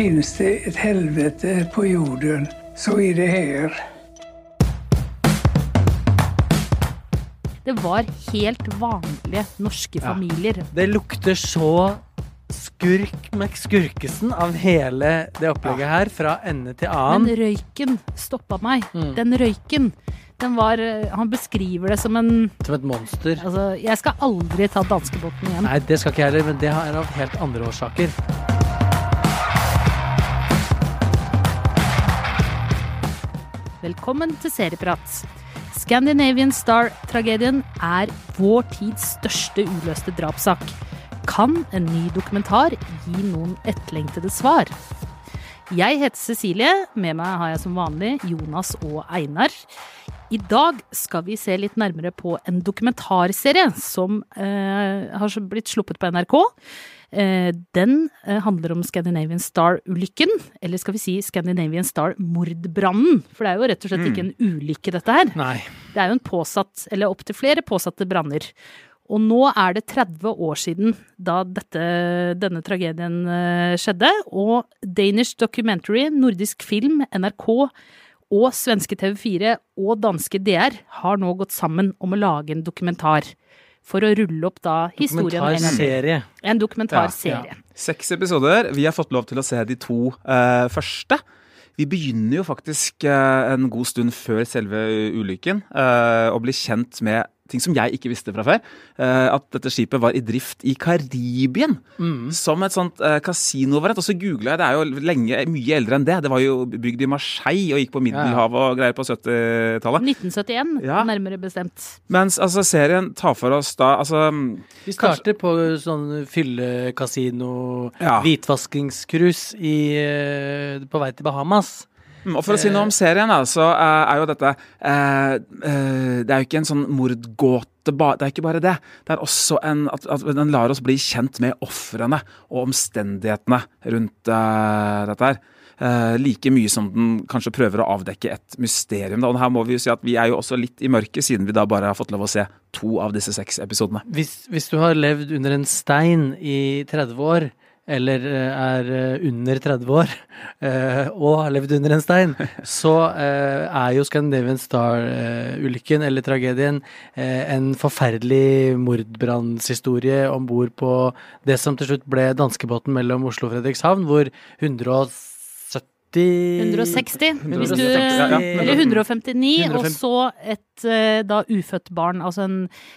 finns det et helvete på jorden så er det her. Det var helt vanlige norske familier. Det lukter så skurk McSkurkesen av hele det opplegget her, fra ende til annen. Men røyken stoppa meg. Mm. Den røyken, den var eh, Han beskriver det som en Som et monster. Altså, jeg skal aldri ta danskebåten igjen. Nei, det skal ikke jeg heller, men det er av helt andre årsaker. Velkommen til Serieprat. Scandinavian Star-tragedien er vår tids største uløste drapssak. Kan en ny dokumentar gi noen etterlengtede svar? Jeg heter Cecilie. Med meg har jeg som vanlig Jonas og Einar. I dag skal vi se litt nærmere på en dokumentarserie som eh, har blitt sluppet på NRK. Eh, den eh, handler om Scandinavian Star-ulykken, eller skal vi si Scandinavian Star-mordbrannen. For det er jo rett og slett ikke en ulykke, dette her. Nei. Det er jo en påsatt, eller opptil flere påsatte branner. Og nå er det 30 år siden da dette, denne tragedien eh, skjedde, og Danish Documentary, nordisk film, NRK og svenske TV4 og danske DR har nå gått sammen om å lage en dokumentar. For å rulle opp da historien. Dokumentarserie. En dokumentarserie. Seks episoder. Vi har fått lov til å se de to uh, første. Vi begynner jo faktisk uh, en god stund før selve ulykken uh, å bli kjent med ting som jeg ikke visste fra før. Eh, at dette skipet var i drift i Karibien. Som et sånt eh, kasinovariant. Og så googla jeg, det er jo lenge, mye eldre enn det. Det var jo bygd i Marseille og gikk på Middelhavet og greier på 70-tallet. 1971, Ja. nærmere bestemt. Mens altså, serien tar for oss da altså Vi starter på sånn fyllekasino, Ja. hvitvaskingscruise eh, på vei til Bahamas. Mm, Og for å si noe om serien, da, så eh, er jo dette eh, eh, Det er jo ikke en sånn mordgåte, det er ikke bare det. Det er også en at, at den lar oss bli kjent med ofrene og omstendighetene rundt eh, dette her. Eh, like mye som den kanskje prøver å avdekke et mysterium. Da. Og her må vi jo si at vi er jo også litt i mørket, siden vi da bare har fått lov å se to av disse seks episodene. Hvis, hvis du har levd under en stein i 30 år, eller eh, er eh, under 30 år, eh, og har levd under en stein, så er jo Scandinavian Star-ulykken, eller tragedien, en forferdelig mordbrannshistorie om bord på det som til slutt ble danskebåten mellom Oslo og Fredrikshavn, hvor 170 160, 160 du, eller 159, og så et eh, da ufødt barn. Altså en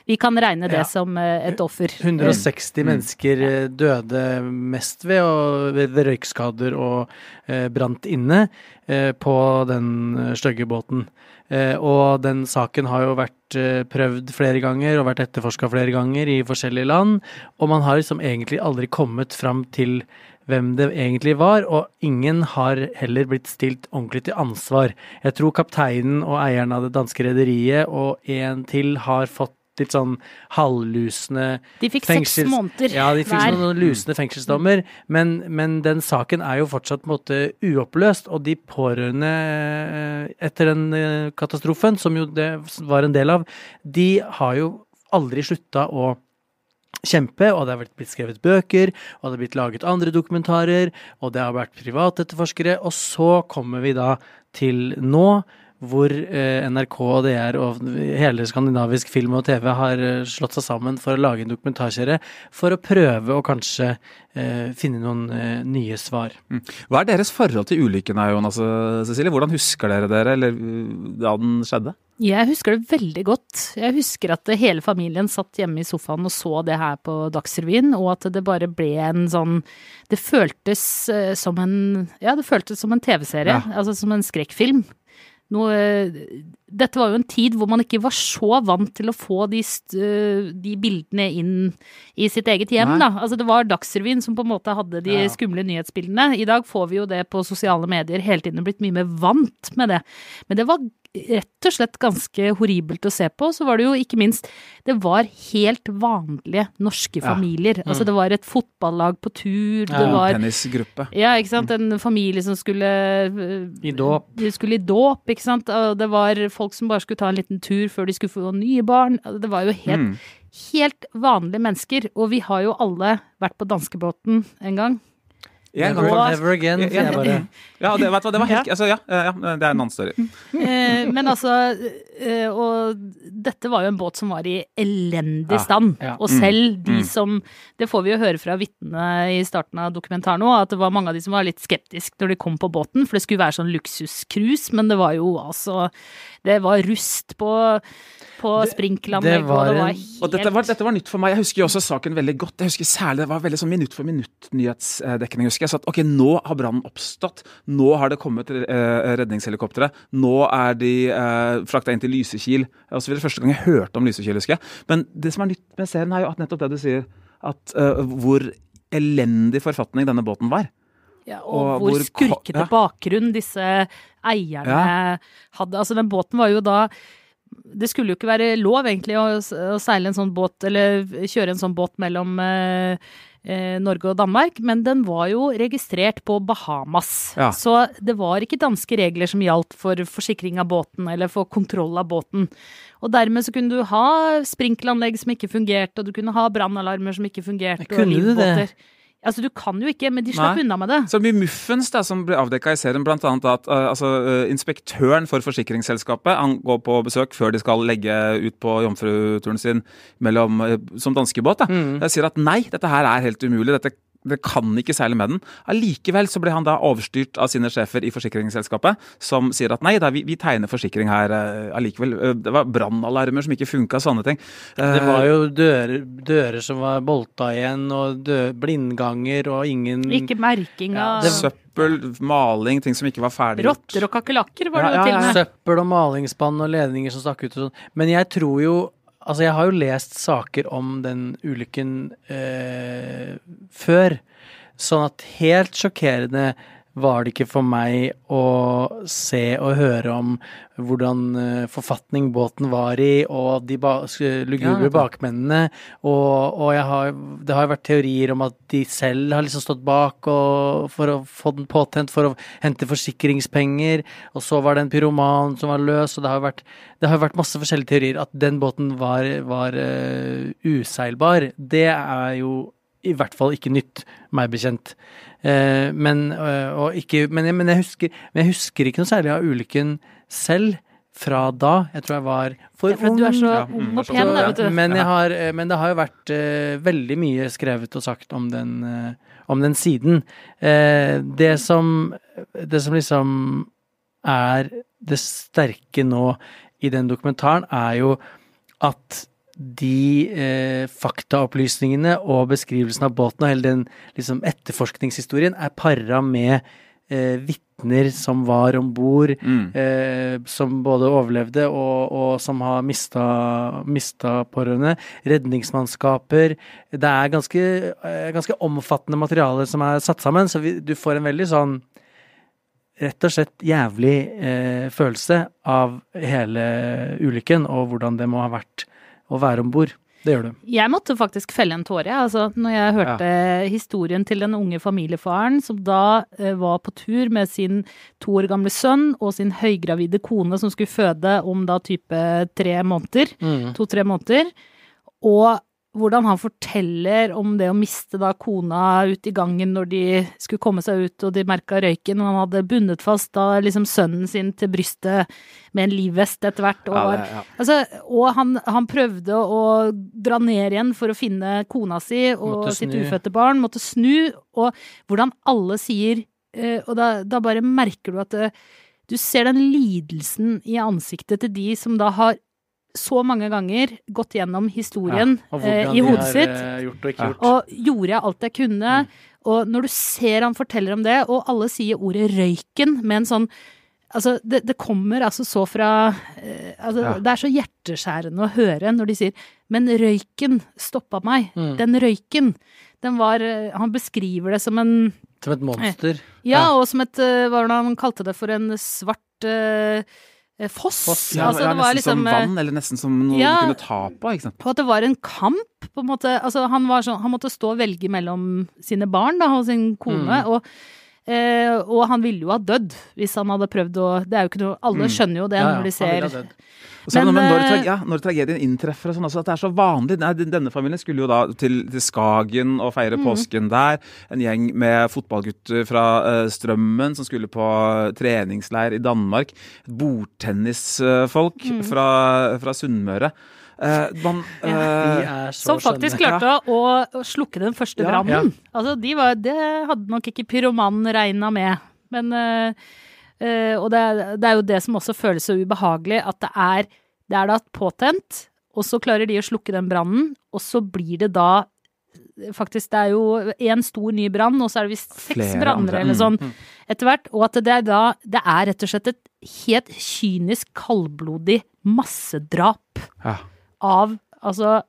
Vi kan regne det Ja. som eh, et offer. 160 mennesker eh, døde mest ved, og, ved, røykskader og eh, brant inne eh, på den stygge båten. Eh, og den saken har jo vært eh, prøvd flere ganger og vært etterforska flere ganger i forskjellige land. Og man har liksom egentlig aldri kommet fram til hvem det egentlig var, og ingen har heller blitt stilt ordentlig til ansvar. Jeg tror kapteinen og eieren av det danske rederiet og en til har fått litt sånn halvlusne De fikk seks fengsels- måneder Ja, de fikk hver. noen lusne fengselsdommer, men, men den saken er jo fortsatt på en måte uoppløst, og de pårørende eh, etter den eh, katastrofen, som jo det var en del av, de har jo aldri slutta å kjempe, og det har blitt skrevet bøker, og det har blitt laget andre dokumentarer, og det har vært privatetterforskere, og så kommer vi da til nå, hvor eh, NRK og DR og hele skandinavisk film og TV har eh, slått seg sammen for å lage en dokumentarserie for å prøve å kanskje eh, finne noen eh, nye svar. Hva er deres forhold til ulykken her, Jonas Cecilie? Hvordan husker dere dere, eller uh, da den skjedde? Jeg husker det veldig godt. Jeg husker at hele familien satt hjemme i sofaen og så det her på Dagsrevyen, og at det bare ble en sånn Det føltes eh, som en Ja, det føltes som en TV-serie. Ja. Altså som en skrekkfilm. Noe, dette var jo en tid hvor man ikke var så vant til å få de, de bildene inn i sitt eget hjem, Nei. da. Altså det var Dagsrevyen som på en måte hadde de Ja. skumle nyhetsbildene. I dag får vi jo det på sosiale medier hele tiden, og blitt mye mer vant med det. Men det var rett og slett ganske horribelt å se på. Så var det jo ikke minst Det var helt vanlige norske Ja. familier. Altså det var et fotballag på tur, det Ja. var Tennisgruppe. ja, ikke sant. En familie som skulle øh, I dåp. De skulle i dåp, ikke sant. Og det var folk som bare skulle ta en liten tur før de skulle få nye barn. Altså, Det var jo helt, Mm. helt vanlige mennesker. Og vi har jo alle vært på danskebåten en gang. Gang Never, never again, Ja, sier jeg bare. Ja, det, vet du det var helt altså, ja, ja, det er en annen story. Eh, men altså eh, Og dette var jo en båt som var i elendig stand. ja. Og selv de mm. som Det får vi jo høre fra vitnene i starten av dokumentaren nå, at det var mange av de som var litt skeptiske når de kom på båten, for det skulle være sånn luksuscruise, men det var jo altså Det var rust på, på det var og det var helt Og dette var, dette var nytt for meg. Jeg husker jo også saken veldig godt. Jeg husker særlig Det var veldig sånn minutt for minutt-nyhetsdekning. husker jeg. Så at ok, nå har brannen oppstått. Nå har det kommet eh, redningshelikoptre. Nå er de eh, frakta inn til Lysekil. Det så. Første gang jeg hørte om Lysekil, husker jeg. Men det som er nytt med serien, er jo at nettopp det du sier, at eh, hvor elendig forfatning denne båten var. Ja, og, og hvor, hvor skurkete ja. bakgrunn disse eierne hadde. Altså, den båten var jo da Det skulle jo ikke være lov egentlig å, å seile en sånn båt, eller kjøre en sånn båt mellom eh, eh, Norge og Danmark, men den var jo registrert på Bahamas. Ja. Så det var ikke danske regler som gjaldt for forsikring av båten, eller for kontroll av båten. Og dermed så kunne du ha sprinkleranlegg som ikke fungerte, og du kunne ha brannalarmer som ikke fungerte, og du det? Altså, du kan jo ikke, men de slapp Nei. unna med det. Så mye muffens da, som ble avdekka i serien, annet at uh, altså, uh, inspektøren for forsikringsselskapet han går på besøk før de skal legge ut på jomfruturen sin mellom, uh, som danskebåt. Da. Jeg sier at nei, dette her er helt umulig. dette det kan ikke seile med den. Allikevel så ble han da overstyrt av sine sjefer i forsikringsselskapet, som sier at nei da, vi, vi tegner forsikring her uh, allikevel. Uh, det var brannalarmer som ikke funka, sånne ting. Uh, Det var jo dører, dører som var bolta igjen, og dø, blindganger og ingen Ikke merking av ja, Søppel, maling, ting som ikke var ferdig. rotter og kakerlakker, var det Ja, ja, til og med. Søppel og malingsspann og ledninger som stakk ut og sånn. Men jeg tror jo Altså, jeg har jo lest saker om den ulykken eh, før. Sånn at helt sjokkerende var det ikke for meg å se og høre om hvordan eh, forfatning båten var i, og de ba lugubre ja, bakmennene. Og, og jeg har, det har vært teorier om at de selv har liksom stått bak for å få den påtent for å hente forsikringspenger, og så var det en pyroman som var løs, og det har vært, det har vært masse forskjellige teorier. At den båten var, var uh, useilbar, det er jo i hvert fall ikke nytt, meg bekjent. Eh, men, eh, og ikke, men, jeg, men, jeg husker, men jeg husker ikke noe særlig av ulykken selv fra da. Jeg tror jeg var for Ja, for at du er så Ja, ung og pen, da, vet du. men, jeg har, eh, men det har jo vært eh, veldig mye skrevet og sagt om den, eh, om den siden. Eh, det som Det som liksom er det sterke nå i den dokumentaren, er jo at de eh, faktaopplysningene og beskrivelsen av båten og hele den liksom, etterforskningshistorien er para med eh, vitner som var om bord, Mm. eh, som både overlevde og, og som har mista, mista pårørende. Redningsmannskaper. Det er ganske, eh, ganske omfattende materiale som er satt sammen, så vi, du får en veldig sånn rett og slett jævlig eh, følelse av hele ulykken og hvordan det må ha vært å være om bord. Det gjør du. Jeg måtte faktisk felle en tåre, altså, når jeg hørte historien til den unge familiefaren som da eh, var på tur med sin to år gamle sønn og sin høygravide kone som skulle føde om da type tre måneder. To-tre måneder. Og hvordan han forteller om det å miste da kona ut i gangen når de skulle komme seg ut og de merka røyken, og han hadde bundet fast da liksom sønnen sin til brystet med en livvest etter hvert. Og, Ja, ja. altså, og han, han prøvde å dra ned igjen for å finne kona si og sitt ufødte barn, måtte snu, og hvordan alle sier eh, Og da, da bare merker du at det, du ser den lidelsen i ansiktet til de som da har så mange ganger gått gjennom historien ja, eh, i de hodet sitt. eh, gjort og ikke gjort. Og gjorde jeg alt jeg kunne. Og når du ser han forteller om det, og alle sier ordet røyken med en sånn Altså, det, det kommer altså så fra eh, altså, Ja. Det er så hjerteskjærende å høre når de sier Men røyken stoppa meg. Mm. Den røyken. Den var eh, Han beskriver det som en Som et monster. Ja, Ja. og som et eh, Hva var det han kalte det for en svart eh, eh, foss? Foss, Ja, altså, ja, det var nesten liksom som eh, vann, eller nesten som noe Ja. du kunne ta på. ikke sant? på at det var en kamp, på en måte. Altså, han, var sånn, han måtte stå og velge mellom sine barn da, og sin kone. Mm. Og Eh, og han ville jo ha dødd hvis han hadde prøvd å Det er jo ikke noe Alle skjønner jo det Ja, ja, når de ser er Men, når, eh, trage- ja, når tragedien inntreffer og sånn, altså at det er så vanlig. Nei, denne familien skulle jo da til, til Skagen og feire Mm. påsken der. En gjeng med fotballgutter fra uh, Strømmen som skulle på treningsleir i Danmark. Bordtennisfolk Mm. fra, fra Sunnmøre. Eh, man, Vi eh, er så Som faktisk skjønne. klarte å, å slukke den første Ja. brannen. Altså, de var, det hadde nok ikke pyromanen regna med. Men eh, Og det, er- det er jo det som også føles så ubehagelig, at det er, det er da påtent, og så klarer de å slukke den brannen, og så blir det da Faktisk, det er jo én stor ny brann, og så er det visst seks branner eller Mm, sånn etter hvert. Og at det er da Det er rett og slett et helt kynisk, kaldblodig massedrap ja. Av altså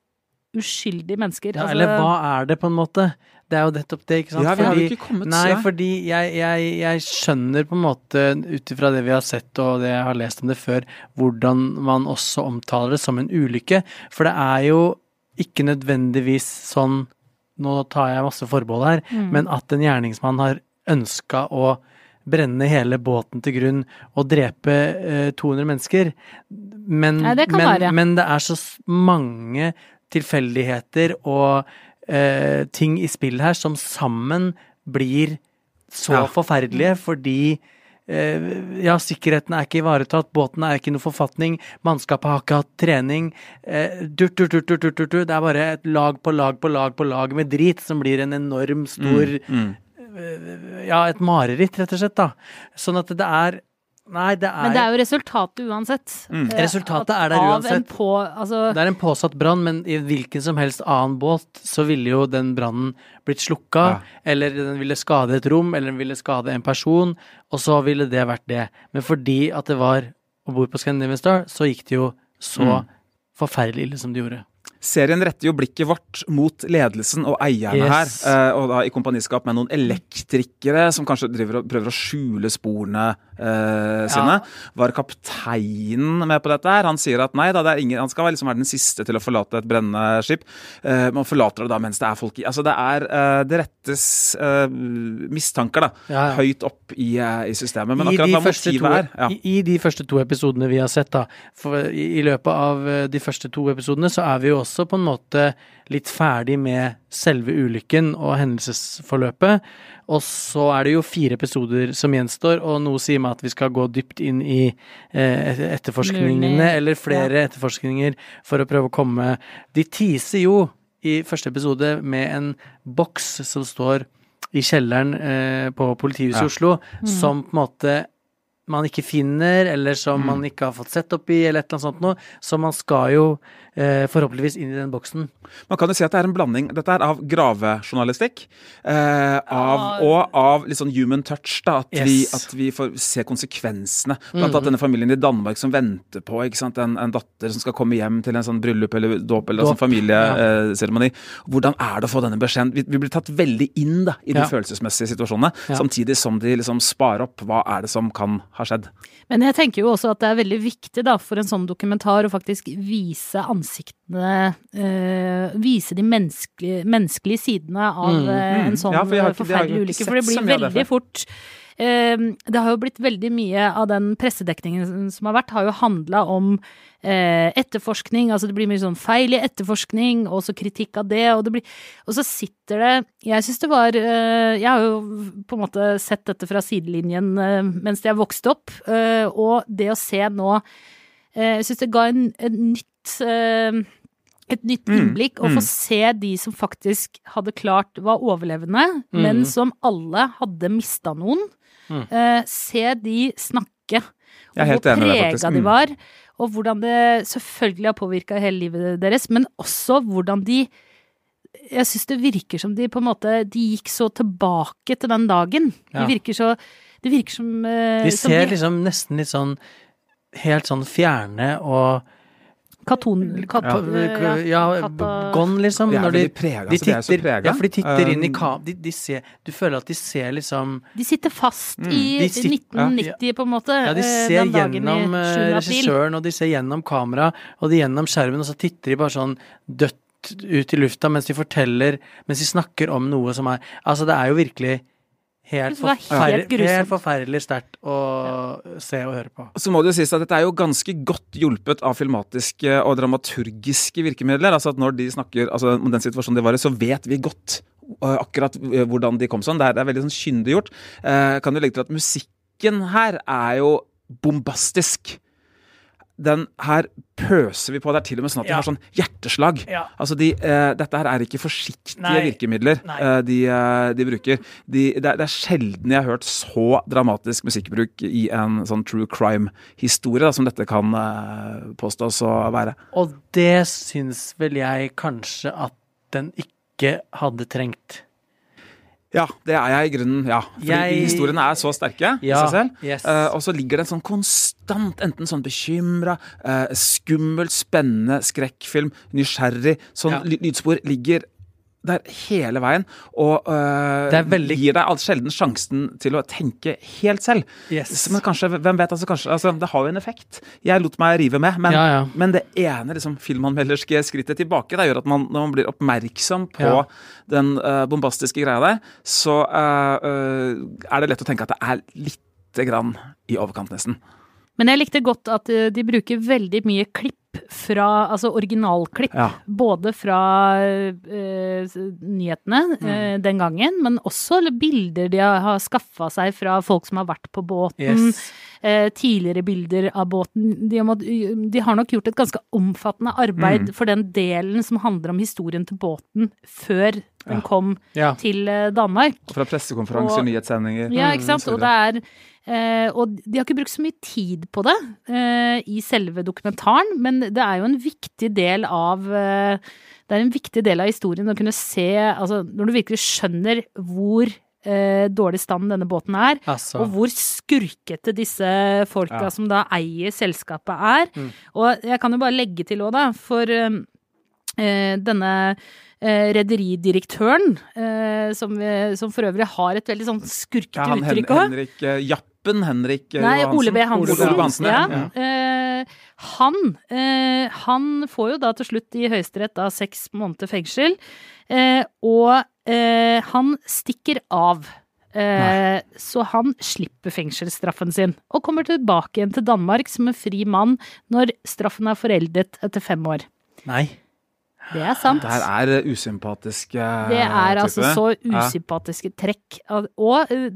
uskyldige mennesker. Ja, altså, eller hva er det, på en måte? Det er jo nettopp det, ikke sant? ja, vi har jo ikke kommet Nei, så fordi jeg, jeg, jeg skjønner på en måte, ut ifra det vi har sett og det jeg har lest om det før, hvordan man også omtaler det som en ulykke. For det er jo ikke nødvendigvis sånn Nå tar jeg masse forbehold her, Mm. men at en gjerningsmann har ønska å brenne hele båten til grunn og drepe eh, 200 mennesker. Men, ja, det men, være. men det er så mange tilfeldigheter og eh, ting i spill her som sammen blir så Ja. forferdelige fordi eh, ja, sikkerheten er ikke ivaretatt, båten er ikke noe forfatning, mannskapet har ikke hatt trening. Eh, durt, durt, durt, durt, durt. Det er bare et lag på lag på lag på lag med drit som blir en enorm stor Mm. Ja, et mareritt, rett og slett, da. Sånn at det er Nei, det er, Men det er jo resultatet uansett. Mm. Eh, Resultatet er der Av en uansett. på, altså, Det er en påsatt brann, men i hvilken som helst annen båt så ville jo den brannen blitt slukka, Ja. eller den ville skade et rom, eller den ville skade en person, og så ville det vært det. Men fordi at det var om bord på Scandinavian Star, så gikk det jo så Mm. forferdelig ille som det gjorde. Serien retter jo blikket vårt mot ledelsen og eierne Yes. her, eh, og da i kompaniskap med noen elektrikere som kanskje driver og prøver å skjule sporene eh, sine. Var kapteinen med på dette her? Han sier at nei da, det ingen, han skal liksom være den siste til å forlate et brennende skip. Uh, man forlater det da mens det er folk i Altså det er uh, Det rettes mistanker, da, Ja, ja. høyt opp i, i systemet. Men I akkurat hva motivet er ja. I, I de første to episodene vi har sett, da, for i, i løpet av de første to episodene, så er vi jo også på en måte litt ferdig med selve ulykken og hendelsesforløpet. Og så er det jo fire episoder som gjenstår, og noe sier meg at vi skal gå dypt inn i eh, etterforskningene, eller flere etterforskninger, for å prøve å komme De teaser jo i første episode med en boks som står i kjelleren eh, på politihuset Ja. i Oslo, som på en måte man ikke finner, eller som Mm. man ikke har fått sett opp i, eller et eller annet sånt noe. Så man skal jo eh, forhåpentligvis inn i den boksen. Man kan jo si at det er en blanding. Dette er av gravejournalistikk. Eh, av, og av litt sånn human touch. da, At, vi, at vi får se konsekvensene. Blant annet denne familien i Danmark som venter på ikke sant, en, en datter som skal komme hjem til en sånn bryllup eller dåp eller Dåp, sånn familieseremoni. Hvordan er det å få denne beskjeden? Vi, vi blir tatt veldig inn da, i de Ja. følelsesmessige situasjonene. Ja. Samtidig som de liksom sparer opp hva er det som kan ha skjedd. Men jeg tenker jo også at det er veldig viktig da, for en sånn dokumentar å faktisk vise ansiktene øh, Vise de menneskelige, menneskelige sidene av Mm, eh, mm. en sånn Ja, for har ikke- har forferdelig ulykke. For det blir veldig fort Det har jo blitt veldig mye av den pressedekningen som har vært, har jo handla om eh, etterforskning. Altså det blir mye sånn feil i etterforskning, og så kritikk av det. Og, det blir, og så sitter det Jeg syns det var eh, Jeg har jo på en måte sett dette fra sidelinjen eh, mens jeg vokste opp, og det å se nå Jeg syns det ga en, en nytt et nytt Mm, innblikk, å mm. få se de som faktisk hadde klart var overlevende, men Mm. som alle hadde mista noen. Mm. Uh, se de snakke, og hvor prega de Mm. var. Og hvordan det selvfølgelig har påvirka hele livet deres, men også hvordan de Jeg syns det virker som de på en måte De gikk så tilbake til den dagen. Ja. De virker så Det virker som uh, De som ser liksom nesten litt sånn helt sånn fjerne og Katon... Kat, Ja, eh, ja, gone, liksom. De er når de, prega. de titter, de er så ja, for de titter inn i Um, kam... De, de ser, du føler at de ser liksom De sitter fast Mm, i sitter- 1990, på en måte. Ja, de eh, ser gjennom eh, 7. april. regissøren, og de ser gjennom kamera, og de gjennom skjermen, og så titter de bare sånn dødt ut i lufta mens de forteller, mens de snakker om noe som er Altså, det er jo virkelig helt, Det helt helt forferdelig sterkt å se og høre på. Så må det jo sies at dette er jo ganske godt hjulpet av filmatiske og dramaturgiske virkemidler. Altså at når de snakker altså, om den situasjonen de var i, så vet vi godt uh, akkurat uh, hvordan de kom sånn. Det er, det er veldig sånn kyndiggjort. Eh, kan du legge til at musikken her er jo bombastisk. Den her pøser vi på. Det er til og med sånn at de Ja. har sånn hjerteslag. Ja. Altså de, eh, dette her er ikke forsiktige Nei. virkemidler eh, de, eh, de bruker. De, det, er, det er sjelden jeg har hørt så dramatisk musikkbruk i en sånn true crime-historie som dette kan eh, påstås å være. Og det syns vel jeg kanskje at den ikke hadde trengt. Ja, det er jeg i grunnen. ja. Fordi Jeg- historiene er så sterke i seg selv. yes. Uh, og så ligger det en sånn konstant, enten sånn bekymra, uh, skummel, spennende skrekkfilm, nysgjerrig Sånn Ja. lydspor ligger der hele veien, og uh, Det er veldig- gir deg sjelden sjansen til å tenke helt selv. Yes. Men kanskje, hvem vet, altså kanskje altså, Det har jo en effekt. Jeg lot meg rive med, men, Ja, ja. men det ene liksom, filmanmelderske skrittet tilbake det gjør at man, når man blir oppmerksom på Ja. den uh, bombastiske greia der, så eh, eh, er det lett å tenke at det er lite grann i overkant, nesten. Men jeg likte godt at de bruker veldig mye klipp fra Altså originalklipp. Ja. Både fra eh, nyhetene Mm. eh, den gangen, men også bilder de har, har skaffa seg fra folk som har vært på båten. Yes. Eh, tidligere bilder av båten. De har, mått- de har nok gjort et ganske omfattende arbeid Mm. for den delen som handler om historien til båten før den Ja. kom Ja. til eh, Danmark. Og fra pressekonferanser, Og- nyhetssendinger Ja, Mm, ikke sant. Og det er eh, Og de har ikke brukt så mye tid på det eh, i selve dokumentaren, men det er jo en viktig del av eh, Det er en viktig del av historien å kunne se Altså, når du virkelig skjønner hvor eh, dårlig stand denne båten er, Altså. og hvor skurkete disse folka Ja. som da eier selskapet er. Mm. Og jeg kan jo bare legge til òg, da, for eh, denne eh, rederidirektøren, eh, som, som for øvrig har et veldig sånn skurkete Ja, han uttrykk òg. Henrik eh, Jappen Henrik eh, Nei, Johansen. Ole B. Hansen. Ole B. Hansen, ja. ja. Eh, han, eh, han får jo da til slutt i Høyesterett da seks måneder fengsel, eh, og eh, han stikker av. Eh, så han slipper fengselsstraffen sin, og kommer tilbake igjen til Danmark som en fri mann når straffen er foreldet etter fem år. Nei. Det er sant. Det her er usympatiske Det er altså så så Ja. usympatiske trekk. Og- Og eh,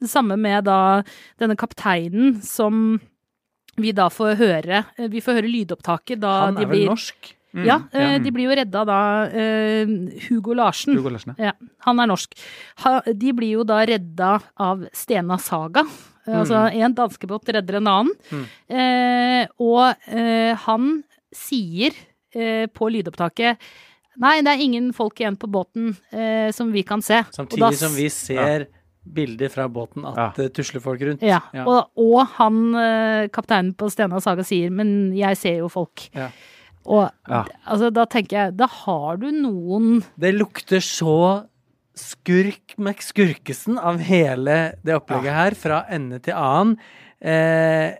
det samme med da denne kapteinen som vi da får høre eh, Vi får høre lydopptaket da Han de er vel blir norsk? Mm, Ja, eh, ja. de blir jo redda da eh, Hugo Larsen. Hugo Larsen, ja. Ja, han er norsk. Ha, de blir jo da redda av Stena Saga. Eh, Altså en danskebåt redder en annen. Mm. Eh, og eh, han sier eh, på lydopptaket Nei, det er ingen folk igjen på båten eh, som vi kan se. Og da Samtidig som vi ser bilder fra båten at Ja. det tusler folk rundt. ja, Ja. Og, og han, eh, kapteinen på Stena Saga, sier 'men jeg ser jo folk'. Ja. Og Ja. altså, da tenker jeg, da har du noen Det lukter så skurk McSkurkesen av hele det opplegget her, fra ende til annen. Eh,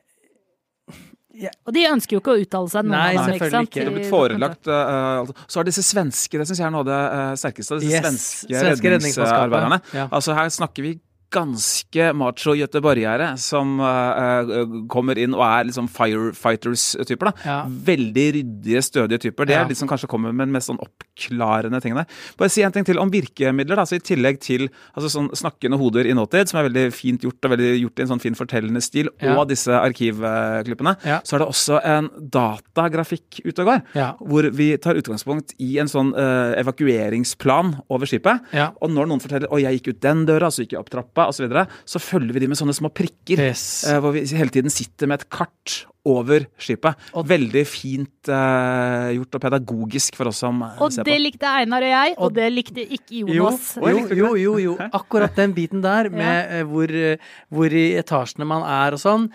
Og de ønsker jo ikke å uttale seg, noen Nei, av dem, selvfølgelig ikke. Det er blitt forelagt uh, altså. Så har disse svenske Det syns jeg er noe av det uh, sterkeste. Disse Yes, svenske, svenske redningsarbeiderne. ja. Altså Her snakker vi ganske macho göteborgere som eh, kommer inn og er liksom firefighters-typer. da. Ja. Veldig ryddige, stødige typer. Det Ja. er de som kanskje kommer med den mest sånn oppklarende tingene. Bare si en ting til om virkemidler. da, så I tillegg til altså sånn snakkende hoder i nåtid, som er veldig fint gjort og veldig gjort i en sånn fin fortellende stil, Ja. og disse arkivklippene, Ja. så er det også en datagrafikk ute og går. Ja. Hvor vi tar utgangspunkt i en sånn uh, evakueringsplan over skipet. Ja. Og når noen forteller å jeg gikk ut den døra, så gikk jeg opp trappa osv., så, videre, så følger vi de med sånne små prikker. Yes. eh, hvor vi hele tiden sitter med et kart over skipet. Og- Veldig fint eh, gjort og pedagogisk for oss som eh, Og ser det likte Einar og jeg, og Og- det likte ikke Jonas. jo, jo, jo, jo. Akkurat den biten der med ja. hvor, hvor i etasjene man er og sånn,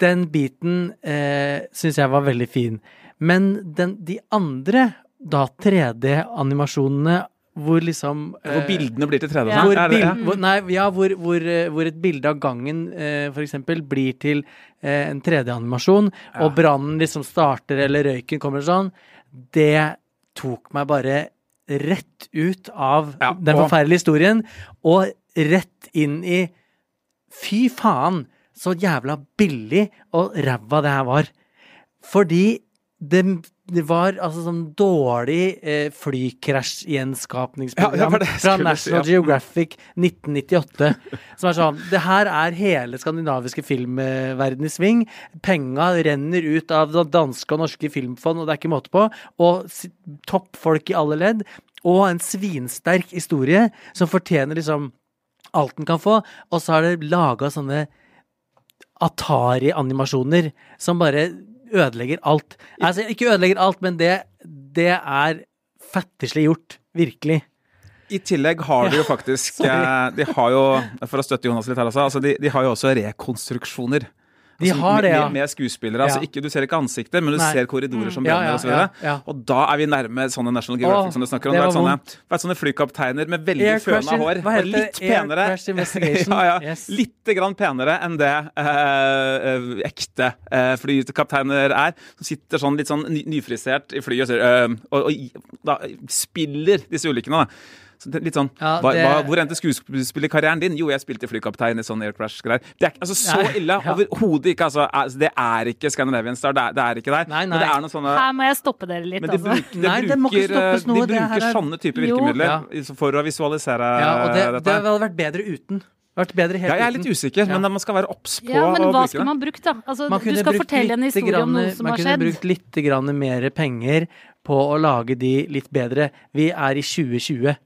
den biten eh, syns jeg var veldig fin. Men den, de andre da 3D-animasjonene hvor liksom Hvor eh, bildene blir til 3D. Ja. hvor, bild, hvor, nei, ja, hvor, hvor, eh, hvor et bilde av gangen eh, for eksempel blir til eh, en 3D-animasjon, Ja. og brannen liksom starter eller røyken kommer sånn, det tok meg bare rett ut av Ja, den forferdelige historien, og rett inn i Fy faen, så jævla billig og ræva det her var. Fordi det, det var altså sånn dårlig eh, flykrasj-gjenskapningsprogram Ja, ja, fra National si, ja. Geographic 1998. Som er sånn Det her er hele skandinaviske filmverden i sving. Penga renner ut av danske og norske filmfond, og det er ikke måte på. Og toppfolk i alle ledd. Og en svinsterk historie som fortjener liksom alt den kan få. Og så har det laga sånne Atari-animasjoner som bare ødelegger alt. Altså, ikke ødelegger alt, men det, det er fattigslig gjort. Virkelig. I tillegg har de jo faktisk eh, De har jo, for å støtte Jonas litt her også, altså de, de har jo også rekonstruksjoner. De Altså, har det, ja. med, med skuespillere. Altså ikke, du ser ikke ansikter, men du Nei. ser korridorer som Ja, brenner ja, og så ja, ja. Og da er vi nærme sånne National Geographic Åh, som du snakker om. det er sånne, vært sånne flykapteiner med veldig Air føna hår. og litt penere. Yes. Litt grann penere enn det eh, ekte eh, flykapteiner er. Som sitter sånn litt sånn ny, nyfrisert i flyet og, eh, og, og da spiller disse ulykkene. da. Så det litt sånn, Ja, det- hva, Hvor endte skuespillerkarrieren din? Jo, jeg spilte flykaptein i sånn Air Crash-greier. Det er ikke- altså, så Nei, ille ja. overhodet ikke. Altså, altså, det er ikke Scandinavian Star. Det er, det er ikke der. Nei, Men det er noen sånne Her må jeg stoppe dere litt, men de altså. bruker, de Nei, det må ikke stoppes noe, de det her bruker er- sånne typer virkemidler Ja. for å visualisere Ja, og det, dette. det hadde vært bedre uten. Vært bedre helt ja, jeg er litt usikker, Ja. men man skal være obs på Ja, men hva skal man bruke, da? Altså, Man du skal brukt fortelle en historie historie om noe som har skjedd. man kunne brukt litt mer penger på å lage de litt bedre. Vi er i 2020.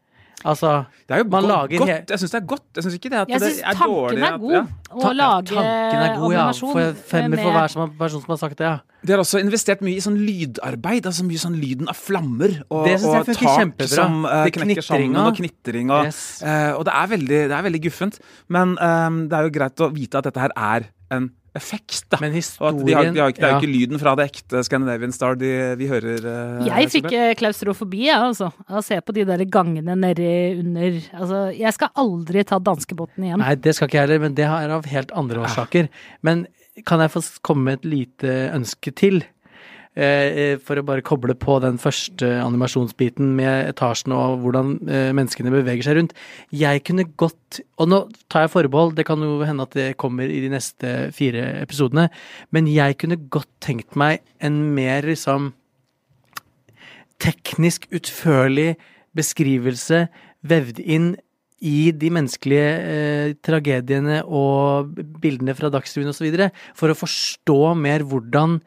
Altså, Det er jo man lager godt. Jeg syns det er godt. Jeg syns ikke det at Jeg det syns er tanken dårlig. er at- god ja. å lage tanken er god, ja. For femmer for hver som, person som har sagt det, ja. De har også investert mye i sånn lydarbeid. altså Mye sånn lyden av flammer. Og, Det synes jeg og tak kjempebra. som uh, knekker sammen, og knitring. Og, Yes. uh, og det er veldig, det er veldig guffent. Men um, det er jo greit å vite at dette her er en effekt. Da. Men historien de har, de har, ikke- det er jo ja. ikke lyden fra det ekte Scandinavian Star de, vi hører. Uh, Jeg fikk eh, klaustrofobi, jeg, altså. Av å se på de der gangene nedi under Altså, jeg skal aldri ta danskebåten igjen. Nei, det skal ikke jeg heller, men det er av helt andre årsaker. Men kan jeg få komme med et lite ønske til? Eh, eh, for å bare koble på den første animasjonsbiten med etasjen og hvordan eh, menneskene beveger seg rundt. Jeg kunne godt Og nå tar jeg forbehold, det kan jo hende at det kommer i de neste fire episodene, men jeg kunne godt tenkt meg en mer liksom teknisk utførlig beskrivelse vevd inn i de menneskelige eh, tragediene og bildene fra Dagsrevyen osv. for å forstå mer hvordan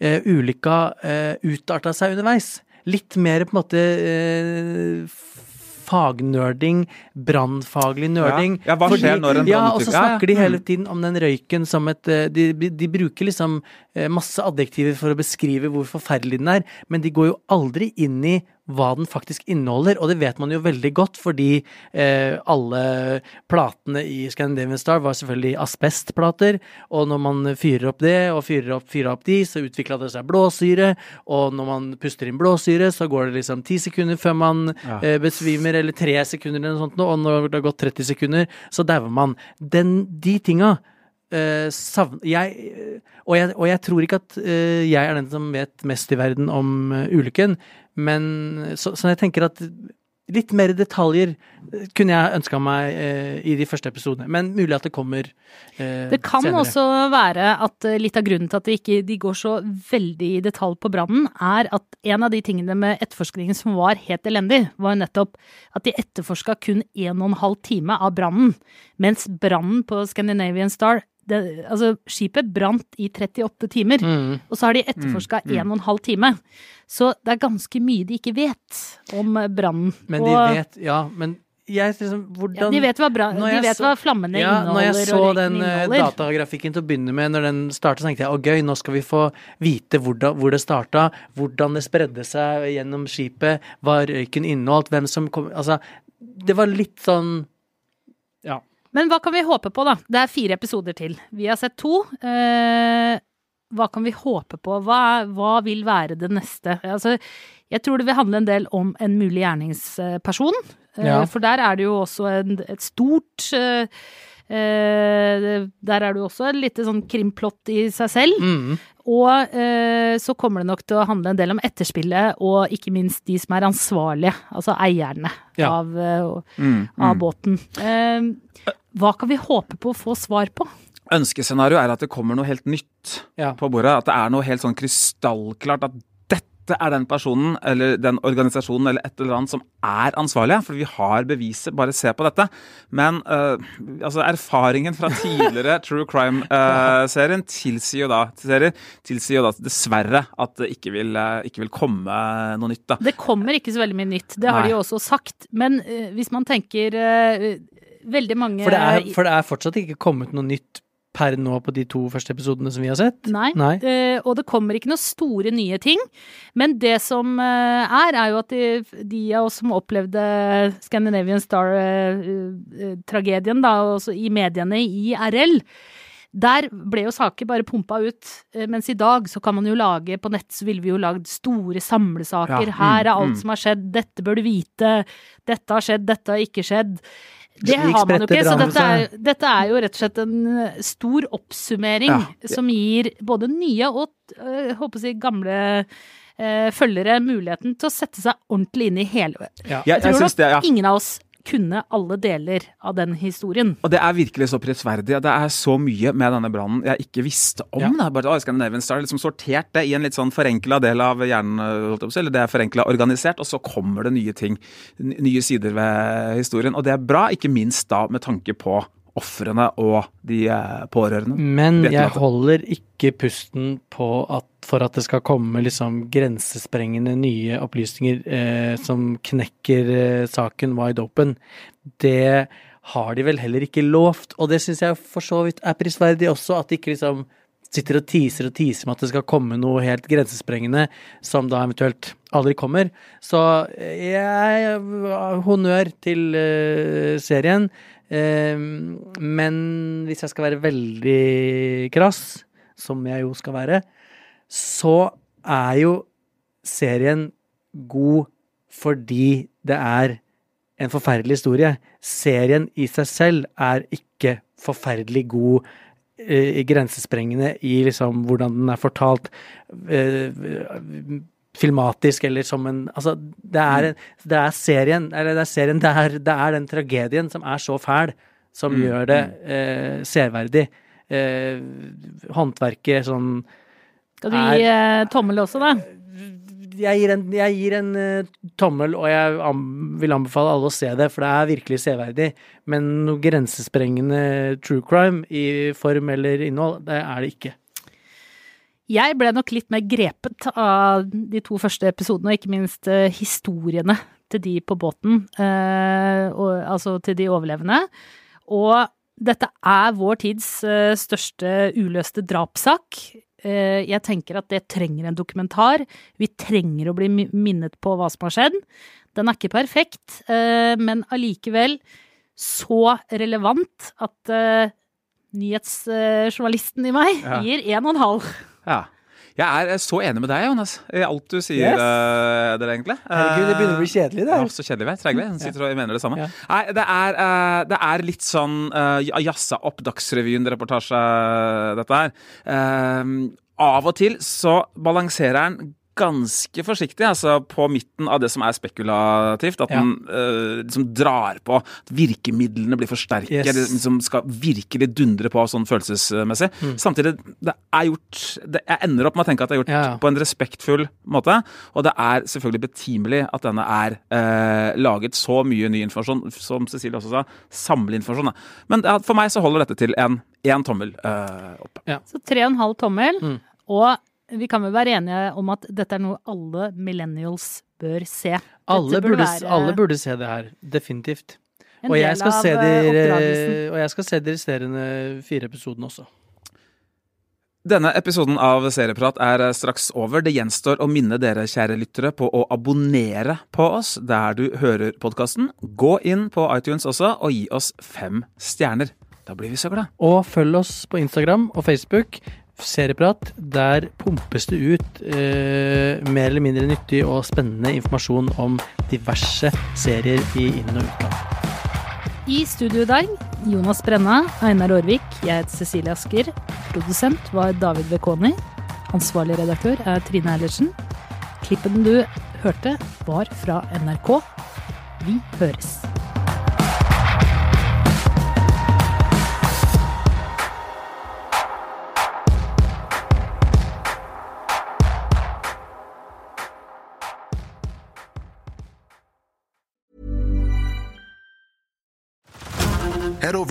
eh, ulykka eh, utarta seg underveis. Litt mer på en måte eh, fagnerding, brannfaglig nerding. Ja, ja, hva skjer når en Ja, og så snakker Ja, ja. de hele Mm. tiden om den røyken som et eh, De, de bruker liksom eh, masse adjektiver for å beskrive hvor forferdelig den er, men de går jo aldri inn i hva den faktisk inneholder, og det vet man jo veldig godt, fordi eh, alle platene i Scandinavian Star var selvfølgelig asbestplater, og når man fyrer opp det, og fyrer opp, fyrer opp de, så utvikla det seg blåsyre, og når man puster inn blåsyre, så går det liksom ti sekunder før man Ja. eh, besvimer, eller tre sekunder eller noe sånt, og når det har gått 30 sekunder, så dauer man. Den, de tinga Uh, savn... Jeg, eh, og, jeg, og jeg tror ikke at uh, jeg er den som vet mest i verden om uh, ulykken, men så, så jeg tenker at litt mer detaljer kunne jeg ønska meg eh, i de første episodene. Men mulig at det kommer eh, Det kan senere. også være at eh, litt av grunnen til at de ikke de går så veldig i detalj på brannen, er at en av de tingene med etterforskningen som var helt elendig, var nettopp at de etterforska kun en og en halv time av brannen, mens brannen på Scandinavian Star det, altså, skipet brant i 38 timer, Mm. og så har de etterforska Mm, mm. en og en halv time. Så det er ganske mye de ikke vet om brannen. Men de Og- vet Ja, men jeg liksom Hvordan ja, De vet hva, bra, de vet så- hva flammene Ja, når jeg så den eh, inneholder. datagrafikken til å begynne med, når den startet, så tenkte jeg å gøy, nå skal vi få vite hvordan, hvor det starta, hvordan det spredde seg gjennom skipet, hva røyken inneholdt, hvem som kom Altså, det var litt sånn. Men hva kan vi håpe på, da? Det er fire episoder til. Vi har sett to. Eh, hva kan vi håpe på? Hva, hva vil være det neste? Altså, jeg tror det vil handle en del om en mulig gjerningsperson. Eh, Ja. For der er det jo også en, et stort eh, Eh, der er det jo også et lite sånn krimplott i seg selv. Mm. Og eh, så kommer det nok til å handle en del om etterspillet, og ikke minst de som er ansvarlige, altså eierne Ja. av, eh, Mm, av mm. båten. Eh, hva kan vi håpe på å få svar på? Ønskescenario er at det kommer noe helt nytt Ja. på bordet. At det er noe helt sånn krystallklart at dette er den personen eller den organisasjonen eller et eller annet som er ansvarlig. For vi har beviset, bare se på dette. Men uh, altså erfaringen fra tidligere True Crime-serien tilsier jo da serier, tilsier jo da dessverre at det ikke vil, uh, ikke vil komme noe nytt. da. Det kommer ikke så veldig mye nytt, det har Nei. de jo også sagt. Men eh, hvis man tenker eh, veldig mange For, det er, for det er fortsatt ikke kommet noe nytt per nå på de to første episodene som vi har sett. Nei. Nei. Uh, og det kommer ikke noen store nye ting. Men det som uh, er, er jo at de, de av oss som opplevde Scandinavian Star-tragedien da, også i mediene i RL, der ble jo saker bare pumpa ut, eh, mens i dag så kan man jo lage På nett så ville vi jo lagd store samlesaker. Ja, mm, Her er alt mm. som har skjedd, dette bør du vite. Dette har skjedd, dette har ikke skjedd. Det har man jo ikke, så dette er, dette er jo rett og slett en eh, stor oppsummering Ja. som gir både nye og øh, håper å si gamle øh, følgere muligheten til å sette seg ordentlig inn i hele Ja. Jeg, Jeg tror det, ja. nok ingen av oss kunne alle deler av den historien. Og det er virkelig så prisverdig. Det er så mye med denne brannen jeg ikke visste om. Ja. Da. Bare, å, Scandinavian Star liksom sortert det i en litt sånn forenkla del av hjernen, eller det er forenkla organisert, og så kommer det nye ting, nye sider ved historien. Og det er bra, ikke minst da med tanke på ofrene og de eh, pårørende. Men jeg holder ikke pusten på at for at det skal komme liksom grensesprengende nye opplysninger eh, som knekker eh, saken wide open. Det har de vel heller ikke lovt, og det syns jeg for så vidt er prisverdig også, at de ikke liksom sitter og teaser og teaser med at det skal komme noe helt grensesprengende som da eventuelt aldri kommer. Så jeg jeg Honnør til uh, serien. Eh, men hvis jeg skal være veldig krass, som jeg jo skal være, så er jo serien god fordi det er en forferdelig historie. Serien i seg selv er ikke forferdelig god eh, grensesprengende i liksom hvordan den er fortalt. eh, filmatisk eller som en Altså, det er, en, det er serien, eller det er serien, det er, det er den tragedien som er så fæl, som Mm, gjør det eh, severdig. Eh, håndverket sånn Skal du gi eh, tommel også, da? jeg gir en, jeg gir en eh, tommel, og jeg am, vil anbefale alle å se det, for det er virkelig severdig. Men noe grensesprengende true crime i form eller innhold, det er det ikke. Jeg ble nok litt mer grepet av de to første episodene, og ikke minst eh, historiene til de på båten, eh, og, altså til de overlevende. Og dette er vår tids eh, største uløste drapssak. Jeg tenker at det trenger en dokumentar. Vi trenger å bli minnet på hva som har skjedd. Den er ikke perfekt, men allikevel så relevant at nyhetsjournalisten i meg gir en og en halv. Ja. Jeg er eh, så enig med deg, Jonas, i alt du sier Yes. eh, dere, egentlig. Herregud, det begynner å bli kjedelig, det Ja, så kjedelig, vet Trenger Han sitter og mener det samme. Ja. Nei, det er, eh, det er litt sånn uh, jazza opp Dagsrevyen-reportasje, dette her. Eh, av og til så balanserer han ganske forsiktig altså på midten av det som er spekulativt. At Ja. den uh, liksom drar på. At virkemidlene blir forsterket. Yes. Det liksom skal virkelig dundre på sånn følelsesmessig. Mm. Samtidig, det er gjort det, Jeg ender opp med å tenke at det er gjort Ja, ja. på en respektfull måte. Og det er selvfølgelig betimelig at denne er uh, laget så mye ny informasjon, som Cecilie også sa, samleinformasjon. da. Men for meg så holder dette til en én tommel uh, opp. Så tre og en halv tommel. Mm. Og vi kan vel være enige om at dette er noe alle millennials bør se. Alle burde, være alle burde se det her, definitivt. Og jeg, del skal se de, eh, oppdragelsen. og jeg skal se de resterende fire episodene også. Denne episoden av Serieprat er eh, straks over. Det gjenstår å minne dere, kjære lyttere, på å abonnere på oss der du hører podkasten. Gå inn på iTunes også, og gi oss fem stjerner. Da blir vi så glad. Og følg oss på Instagram og Facebook. Serieprat. Der pumpes det ut eh, mer eller mindre nyttig og spennende informasjon om diverse serier i inn- og utland. I studio i dag Jonas Brenna, Einar Aarvik, jeg heter Cecilie Asker. Produsent var David Bekoni. Ansvarlig redaktør er Trine Eilertsen. Klippen du hørte, var fra NRK. Vi høres.